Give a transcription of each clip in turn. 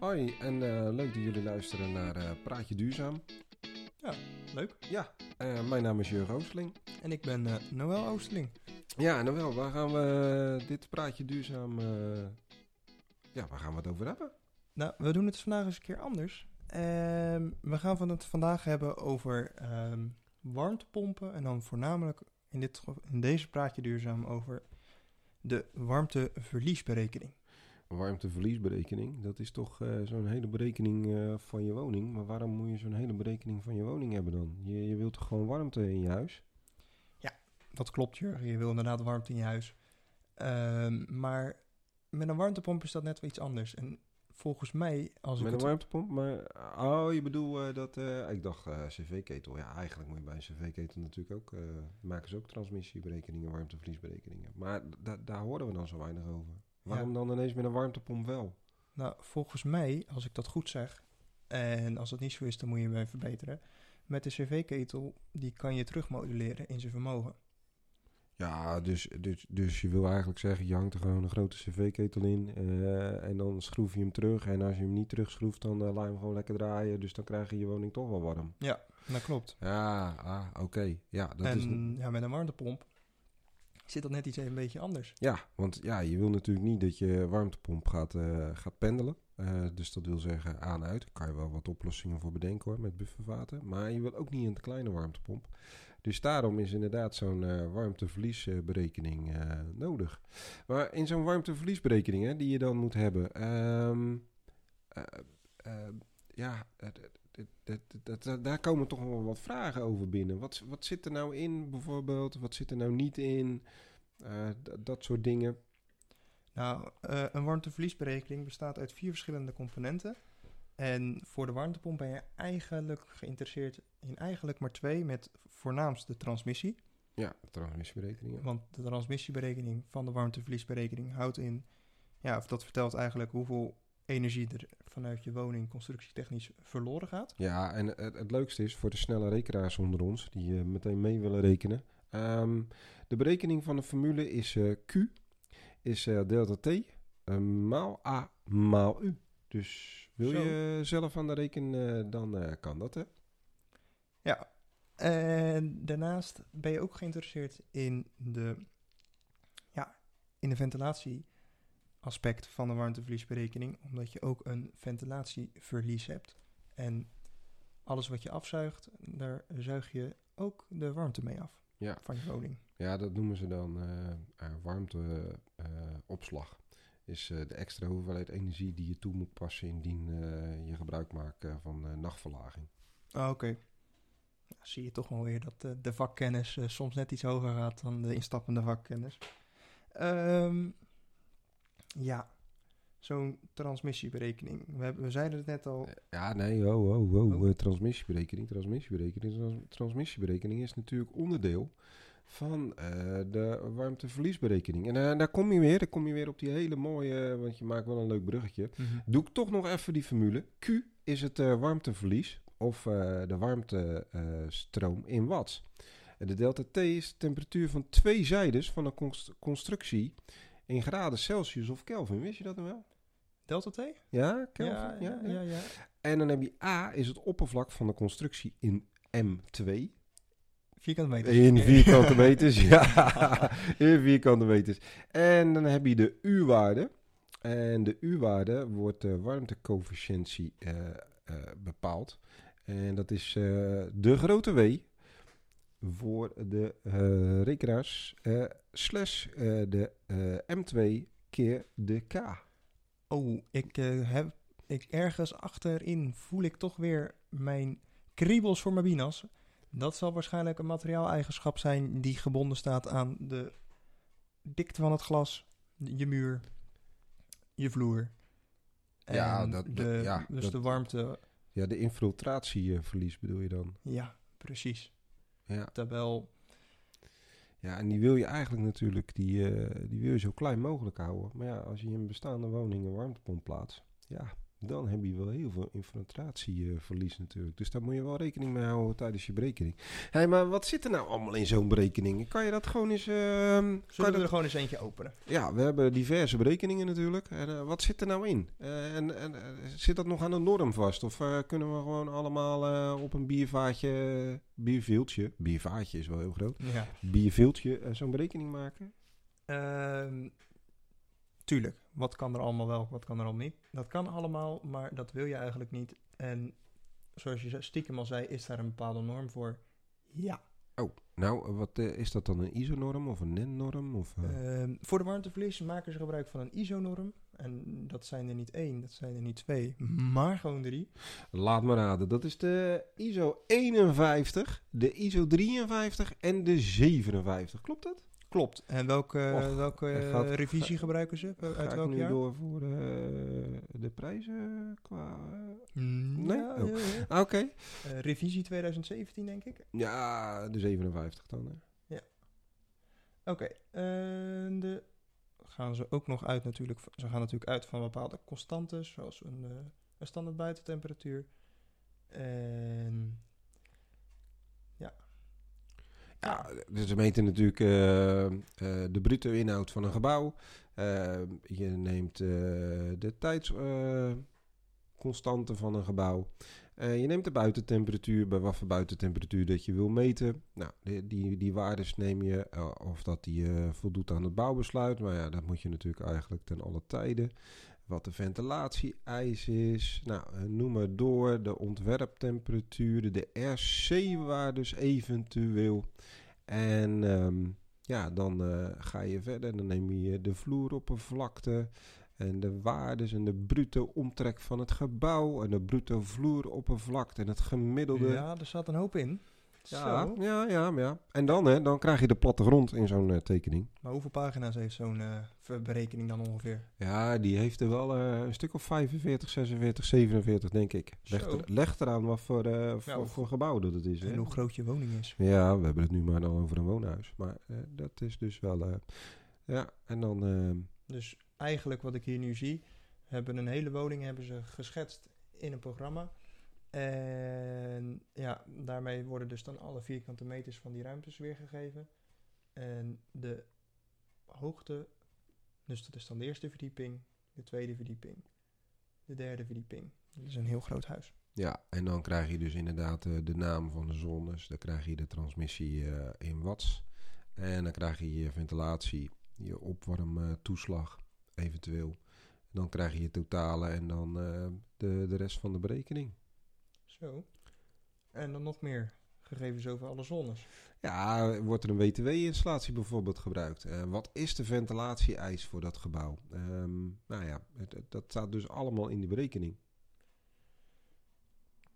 Hoi en eh, leuk dat jullie luisteren naar eh, Praatje Duurzaam. Ja, leuk. Ja, eh, mijn naam is Jurgen Oosteling. En ik ben Noël Oosterling. Ja, wel, waar gaan we dit Praatje Duurzaam... ja, waar gaan we het over hebben? Nou, we doen het vandaag eens een keer anders. Ehm, we gaan van het vandaag hebben over ehm, warmtepompen. En dan voornamelijk in, dit, in deze praatje duurzaam over de warmteverliesberekening. Warmteverliesberekening, dat is toch eh, zo'n hele berekening eh, van je woning. Maar waarom moet je zo'n hele berekening van je woning hebben dan? Je, je wilt toch gewoon warmte in je huis? Dat klopt, Jurgen. Je wil inderdaad warmte in je huis. Ehm, maar met een warmtepomp is dat net wel iets anders. En volgens mij, als ik Met een het... warmtepomp? Maar, oh, je bedoelt eh, dat... ik dacht cv-ketel. Ja, eigenlijk moet je bij een cv-ketel natuurlijk ook... maken ze ook transmissieberekeningen, warmteverliesberekeningen. Maar da- daar horen we dan zo weinig over. Waarom dan ineens met een warmtepomp wel? Nou, volgens mij, als ik dat goed zeg, en als dat niet zo is, dan moet je me verbeteren. Met de cv-ketel, die kan je terugmoduleren in zijn vermogen. Ja, dus, dus, dus je wil eigenlijk zeggen, je hangt er gewoon een grote cv-ketel in eh, en dan schroef je hem terug. En als je hem niet terugschroeft, dan eh, laat je hem gewoon lekker draaien. Dus dan krijg je je woning toch wel warm. Dat klopt. Ja, ah, oké. Ja, dat is... en ja, met een warmtepomp zit dat net iets een beetje anders. Ja, want ja, je wil natuurlijk niet dat je warmtepomp gaat, eh, gaat pendelen. Eh, dus dat wil zeggen aan en uit. Daar kan je wel wat oplossingen voor bedenken hoor, met buffervaten. Maar je wil ook niet een kleine warmtepomp. Dus daarom is inderdaad zo'n eh, warmteverliesberekening nodig. Maar in zo'n warmteverliesberekening hè, die je dan moet hebben... eh, ja, eh, d- d- d- d- d- daar komen toch wel wat vragen over binnen. Wat, wat zit er nou in bijvoorbeeld? Wat zit er nou niet in? Eh, dat soort dingen. Nou, eh, een warmteverliesberekening bestaat uit vier verschillende componenten. En voor de warmtepomp ben je eigenlijk geïnteresseerd in eigenlijk maar twee, met voornaamst de transmissie. Ja, transmissieberekeningen. Want de transmissieberekening van de warmteverliesberekening houdt in, ja, of dat vertelt eigenlijk hoeveel energie er vanuit je woning constructietechnisch verloren gaat. Ja, en het, het leukste is voor de snelle rekenaars onder ons, die eh, meteen mee willen rekenen. Ehm, de berekening van de formule is eh, Q, is eh, delta T, maal A, maal U. Dus wil Zo. je zelf aan de rekenen, dan kan dat, hè? Ja. En daarnaast ben je ook geïnteresseerd in de, ja, in de ventilatieaspect van de warmteverliesberekening, omdat je ook een ventilatieverlies hebt. En alles wat je afzuigt, daar zuig je ook de warmte mee af Ja. van je woning. Ja, dat noemen ze dan eh warmteopslag. is eh, de extra hoeveelheid energie die je toe moet passen indien eh, je gebruik maakt eh, van eh, nachtverlaging. Ah, Oké. Zie je toch wel weer dat eh, de vakkennis eh, soms net iets hoger gaat dan de instappende vakkennis. Ehm, ja, zo'n transmissieberekening. We, hebben, we zeiden het net al. Eh, Ja, nee, oh, oh, oh, Oh. eh, transmissieberekening, transmissieberekening. Trans- transmissieberekening is natuurlijk onderdeel van eh, de warmteverliesberekening. En eh, daar kom je weer, daar kom je weer op die hele mooie, want je maakt wel een leuk bruggetje. Doe ik toch nog even die formule. Q is het eh, warmteverlies of eh, de warmtestroom in watts. En de delta T is de temperatuur van twee zijdes van een const- constructie in graden Celsius of Kelvin. Wist je dat nou wel? Delta T? Ja, Kelvin? Ja, ja, ja, ja. En dan heb je A is het oppervlak van de constructie in M2. Vierkante meter. In vierkante meters, ja. In vierkante meters. En dan heb je de U-waarde. En de U-waarde wordt de warmtecoëfficiëntie eh, eh, bepaald. En dat is eh, de grote W voor de eh rekenaars eh, slash eh, de eh, M2 keer de K. Oh, ik heb. Ik, ergens achterin voel ik toch weer mijn kriebels voor mijn binas. Dat zal waarschijnlijk een materiaaleigenschap zijn die gebonden staat aan de dikte van het glas, je muur, je vloer. Ja, En dat- dat- de, ja, dus dat- de warmte. Ja, de infiltratieverlies bedoel je dan? Ja, precies. Ja. Terwijl, Ja, en die wil je eigenlijk natuurlijk, die, eh, die wil je zo klein mogelijk houden. Maar ja, als je in een bestaande woning een warmtepomp plaatst, ja, dan heb je wel heel veel infiltratieverlies natuurlijk. Dus daar moet je wel rekening mee houden tijdens je berekening. Hé, maar wat zit er nou allemaal in zo'n berekening? Kan je dat gewoon eens... ehm, kan je Zullen we dat- er gewoon eens eentje openen? Ja, we hebben diverse berekeningen natuurlijk. En eh, wat zit er nou in? Eh, en en eh, zit dat nog aan de norm vast? Of kunnen we gewoon allemaal op een biervaatje, bierviltje, biervaatje is wel heel groot, Ja. bierviltje zo'n berekening maken? Tuurlijk, wat kan er allemaal wel, wat kan er allemaal niet? Dat kan allemaal, maar dat wil je eigenlijk niet. En zoals je stiekem al zei, is daar een bepaalde norm voor? Ja. Oh, nou, wat eh, is dat dan een ISO-norm of een NEN-norm? Of, eh? Ehm, voor de warmteverlies maken ze gebruik van een ISO-norm. En dat zijn er niet één, dat zijn er niet twee, maar gewoon drie. Laat me raden, dat is de ISO 51, de ISO 53 en de 57. Klopt dat? Klopt. En welke, Och, welke gaat- eh, revisie gebruiken ze? Ga Uit ik welk nu jaar? door voor eh, de prijzen qua... Mm, Nee? ja, Oh. ja, ja. Ah, Oké. Eh, revisie 2017, denk ik. Ja, de 57 dan. Hè. Oké, en de gaan ze ook nog uit natuurlijk. Ze gaan natuurlijk uit van bepaalde constantes, zoals een, eh, een standaard buitentemperatuur. En Ja, dus ze meten natuurlijk eh, eh, de bruto inhoud van een gebouw. Eh, je neemt de tijdsconstante van een gebouw. Je neemt de buitentemperatuur, bij wat voor buitentemperatuur dat je wil meten. Nou, die, die, die waardes neem je, of dat die voldoet aan het bouwbesluit. Maar ja, dat moet je natuurlijk eigenlijk ten alle tijden. Wat de ventilatie-eis is. Nou, eh, noem maar door. De ontwerptemperatuur, de RC-waardes eventueel. En ehm, ja, dan eh, ga je verder. Dan neem je de vloeroppervlakte en de waardes en de bruto omtrek van het gebouw en de bruto vloeroppervlakte en het gemiddelde. ja, er zat een hoop in. Ja, Zo. ja, ja, ja. En dan, hè, dan krijg je de plattegrond in zo'n eh, tekening. Maar hoeveel pagina's heeft zo'n eh, berekening dan ongeveer? Ja, die heeft er wel eh, een stuk of 45, 46, 47, denk ik. Leg, er, eraan wat voor, eh, voor, voor gebouw dat het is. hè. En hoe groot je woning is. Ja, we hebben het nu maar al over een woonhuis. Maar dat is dus wel... ja, en dan... eh, Dus eigenlijk wat ik hier nu zie, hebben een hele woning hebben ze geschetst in een programma. En ja, daarmee worden dus dan alle vierkante meters van die ruimtes weergegeven. En de hoogte, dus dat is dan de eerste verdieping, de tweede verdieping, de derde verdieping. Dat is een heel groot huis. Ja, en dan krijg je dus inderdaad eh, de naam van de zones. Dan krijg je de transmissie eh, in watts. En dan krijg je je ventilatie, je opwarmtoeslag eventueel. Dan krijg je je totale en dan eh, de, de rest van de berekening. Zo. En dan nog meer gegevens over alle zones. Ja, wordt er een WTW-installatie bijvoorbeeld gebruikt? Eh, wat is de ventilatie-eis voor dat gebouw? Ehm, nou ja, het- het- dat staat dus allemaal in die berekening.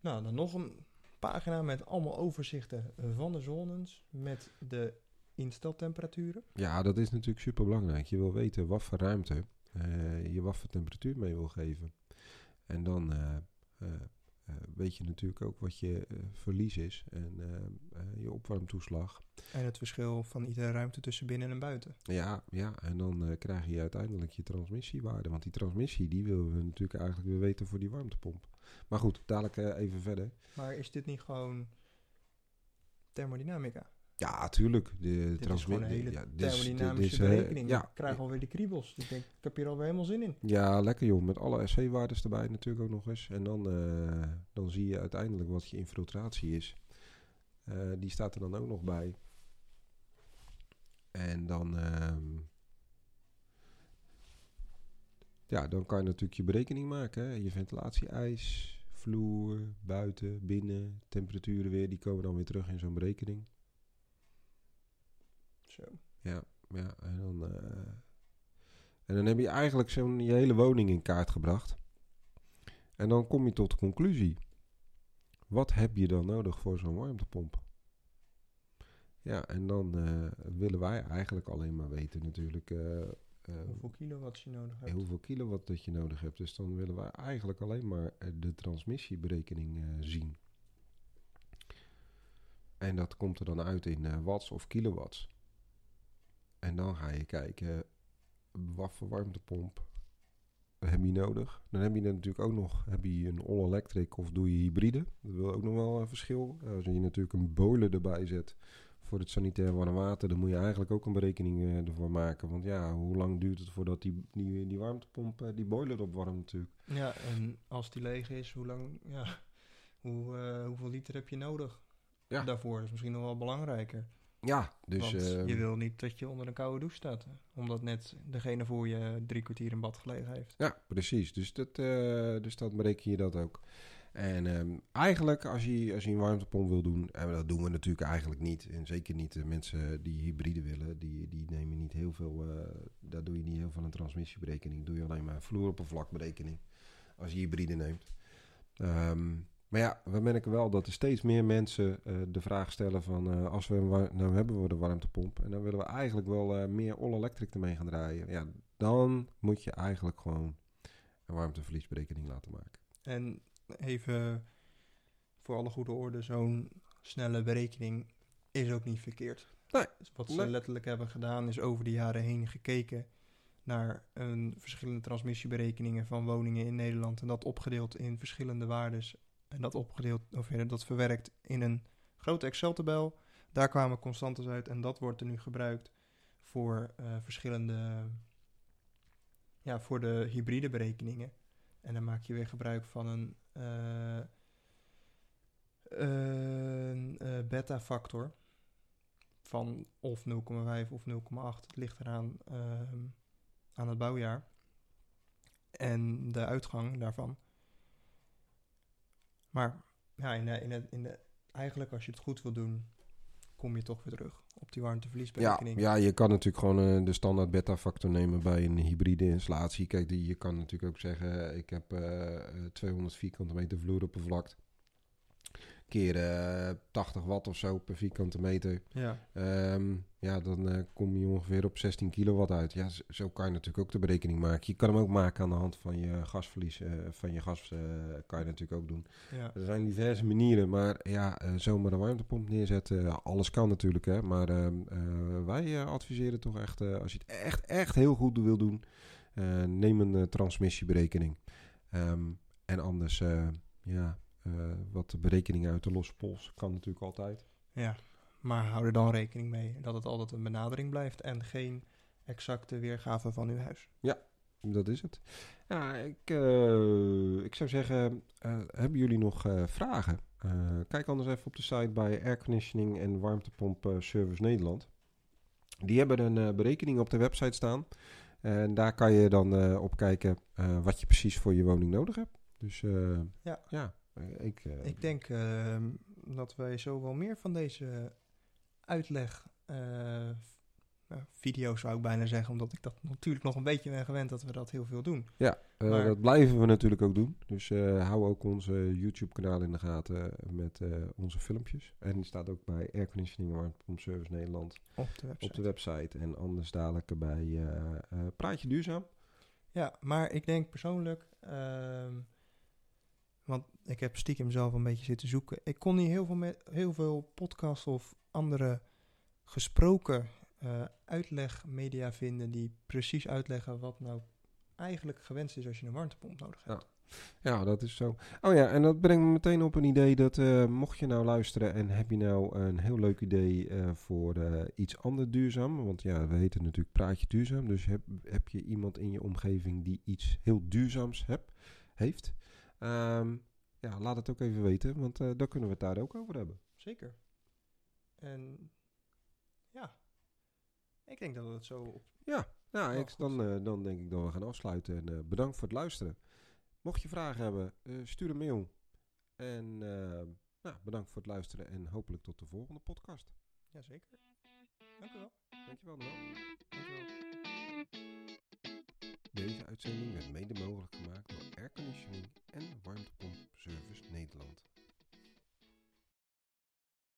Nou, dan nog een pagina met allemaal overzichten van de zones met de insteltemperaturen. Ja, dat is natuurlijk super belangrijk. Je wil weten wat voor ruimte eh, je wat voor temperatuur mee wil geven. En dan eh, weet je natuurlijk ook wat je eh, verlies is en eh, eh, je opwarmtoeslag. En het verschil van iedere ruimte tussen binnen en buiten. Ja, ja, en dan eh, krijg je uiteindelijk je transmissiewaarde. Want die transmissie die willen we natuurlijk eigenlijk weer weten voor die warmtepomp. Maar goed, dadelijk eh, even verder. Maar is dit niet gewoon thermodynamica? Ja, tuurlijk. De Dit is transmi- gewoon een de- hele ja, dit is- dit thermodynamische is, berekening. ja, Ik krijg alweer de kriebels. Ik denk, ik heb hier alweer helemaal zin in. Ja, lekker joh. Met alle SC-waardes erbij natuurlijk ook nog eens. En dan, eh, dan zie je uiteindelijk wat je infiltratie is. Eh, die staat er dan ook nog bij. En dan... ehm, ja, dan kan je natuurlijk je berekening maken. Hè. Je ventilatie-eis, vloer, buiten, binnen, temperaturen weer. Die komen dan weer terug in zo'n berekening. Zo. Ja, ja en dan... eh, en dan heb je eigenlijk zo'n je hele woning in kaart gebracht. En dan kom je tot de conclusie. Wat heb je dan nodig voor zo'n warmtepomp? Ja, en dan eh, willen wij eigenlijk alleen maar weten natuurlijk eh, Hoeveel kilowatt je nodig hebt. hoeveel kilowatt dat je nodig hebt. Dus dan willen wij eigenlijk alleen maar de transmissieberekening zien. En dat komt er dan uit in watts of kilowatts. En dan ga je kijken wat voor warmtepomp heb je nodig? Dan heb je natuurlijk ook nog heb je een all-electric of doe je hybride. Dat wil ook nog wel een verschil. Als je natuurlijk een boiler erbij zet voor het sanitair warm water, dan moet je eigenlijk ook een berekening uh, ervoor maken. Want ja, hoe lang duurt het voordat die, die, die warmtepomp die boiler opwarmt natuurlijk. Ja, en als die leeg is, hoe lang, ja, hoe, uh, hoeveel liter heb je nodig? Ja. Daarvoor is misschien nog wel belangrijker. Ja, dus... Want ehm, je wil niet dat je onder een koude douche staat. Omdat net degene voor je drie kwartier in bad gelegen heeft. Ja, precies. Dus dat, dus dat bereken je dat ook. En um, eigenlijk, als je, als je een warmtepomp wil doen, en dat doen we natuurlijk eigenlijk niet. En zeker niet de mensen die hybride willen, die, die nemen niet heel veel, uh, daar doe je niet heel veel aan transmissieberekening. Doe je alleen maar vloeroppervlakberekening als je hybride neemt. Um, maar ja, we merken wel dat er steeds meer mensen uh, de vraag stellen van uh, als we nou hebben we de warmtepomp en dan willen we eigenlijk wel meer all-electric ermee gaan draaien. Ja, dan moet je eigenlijk gewoon een warmteverliesberekening laten maken. En even voor alle goede orde, zo'n snelle berekening is ook niet verkeerd. Nee. Dus wat ze letterlijk hebben gedaan is over de jaren heen gekeken naar een verschillende transmissieberekeningen van woningen in Nederland en dat opgedeeld in verschillende waardes en dat opgedeeld of dat verwerkt in een grote Excel-tabel. Daar kwamen constantes uit en dat wordt er nu gebruikt voor uh, verschillende ja, voor de hybride berekeningen. En dan maak je weer gebruik van een, uh, beta-factor van of 0,5 of 0,8. Het ligt eraan uh, aan het bouwjaar en de uitgang daarvan. Maar ja, in de, in de, in de, eigenlijk als je het goed wil doen, kom je toch weer terug op die warmteverliesberekening. Ja, ja je kan natuurlijk gewoon uh, de standaard beta-factor nemen bij een hybride installatie. Kijk, die, je kan natuurlijk ook zeggen, ik heb uh, 200 vierkante meter vloeroppervlak. Keer uh, 80 watt of zo per vierkante meter. Ja, um, ja dan uh, kom je ongeveer op 16 kilowatt uit. Ja, zo kan je natuurlijk ook de berekening maken. Je kan hem ook maken aan de hand van je gasverlies. Uh, van je gas kan je natuurlijk ook doen. ja. Er zijn diverse manieren, maar ja, zomaar een warmtepomp neerzetten, alles kan natuurlijk. Hè, maar uh, wij adviseren toch echt, als je het echt, echt heel goed wil doen, neem een transmissieberekening. Um, en anders, ja, wat de berekeningen uit de losse pols kan natuurlijk altijd. Ja, maar hou er dan rekening mee dat het altijd een benadering blijft en geen exacte weergave van uw huis. Ja, dat is het. Ja, ik, uh, ik zou zeggen, uh, hebben jullie nog uh, vragen? kijk anders even op de site bij Airconditioning en Warmtepomp Service Nederland. Die hebben een berekening op de website staan. En daar kan je dan op kijken wat je precies voor je woning nodig hebt. Dus ja, ja ik, ik denk ehm, dat wij zo wel meer van deze uitleg nou, video's zou ik bijna zeggen, omdat ik dat natuurlijk nog een beetje ben gewend dat we dat heel veel doen. Ja, maar, dat blijven we natuurlijk ook doen. Dus hou ook onze YouTube-kanaal in de gaten met onze filmpjes. En die staat ook bij Airconditioning Warmtepomp Service Nederland op de website. Op de website. En anders dadelijk bij Praatje Duurzaam. Ja, maar ik denk persoonlijk, ehm, want ik heb stiekem zelf een beetje zitten zoeken. Ik kon niet heel veel, veel podcasts of andere gesproken uh, uitlegmedia vinden die precies uitleggen wat nou eigenlijk gewenst is als je een warmtepomp nodig hebt. Ja. Dat is zo. Oh ja, en dat brengt me meteen op een idee dat uh, mocht je nou luisteren en heb je nou een heel leuk idee uh, voor iets anders duurzaam, want ja, we heten natuurlijk Praatje Duurzaam, dus heb, heb je iemand in je omgeving die iets heel duurzaams heb, heeft, um, ja, laat het ook even weten, want dan kunnen we het daar ook over hebben. Zeker. En ja, ik denk dat het zo... Op... Ja, nou, ik, dan, uh, dan denk ik dat we gaan afsluiten. En uh, bedankt voor het luisteren. Mocht je vragen hebben, stuur een mail. En nou, bedankt voor het luisteren en hopelijk tot de volgende podcast. Jazeker. Dank u wel. Dankjewel, Noel. Deze uitzending werd mede mogelijk gemaakt door Airconditioning en Warmtepomp Service Nederland.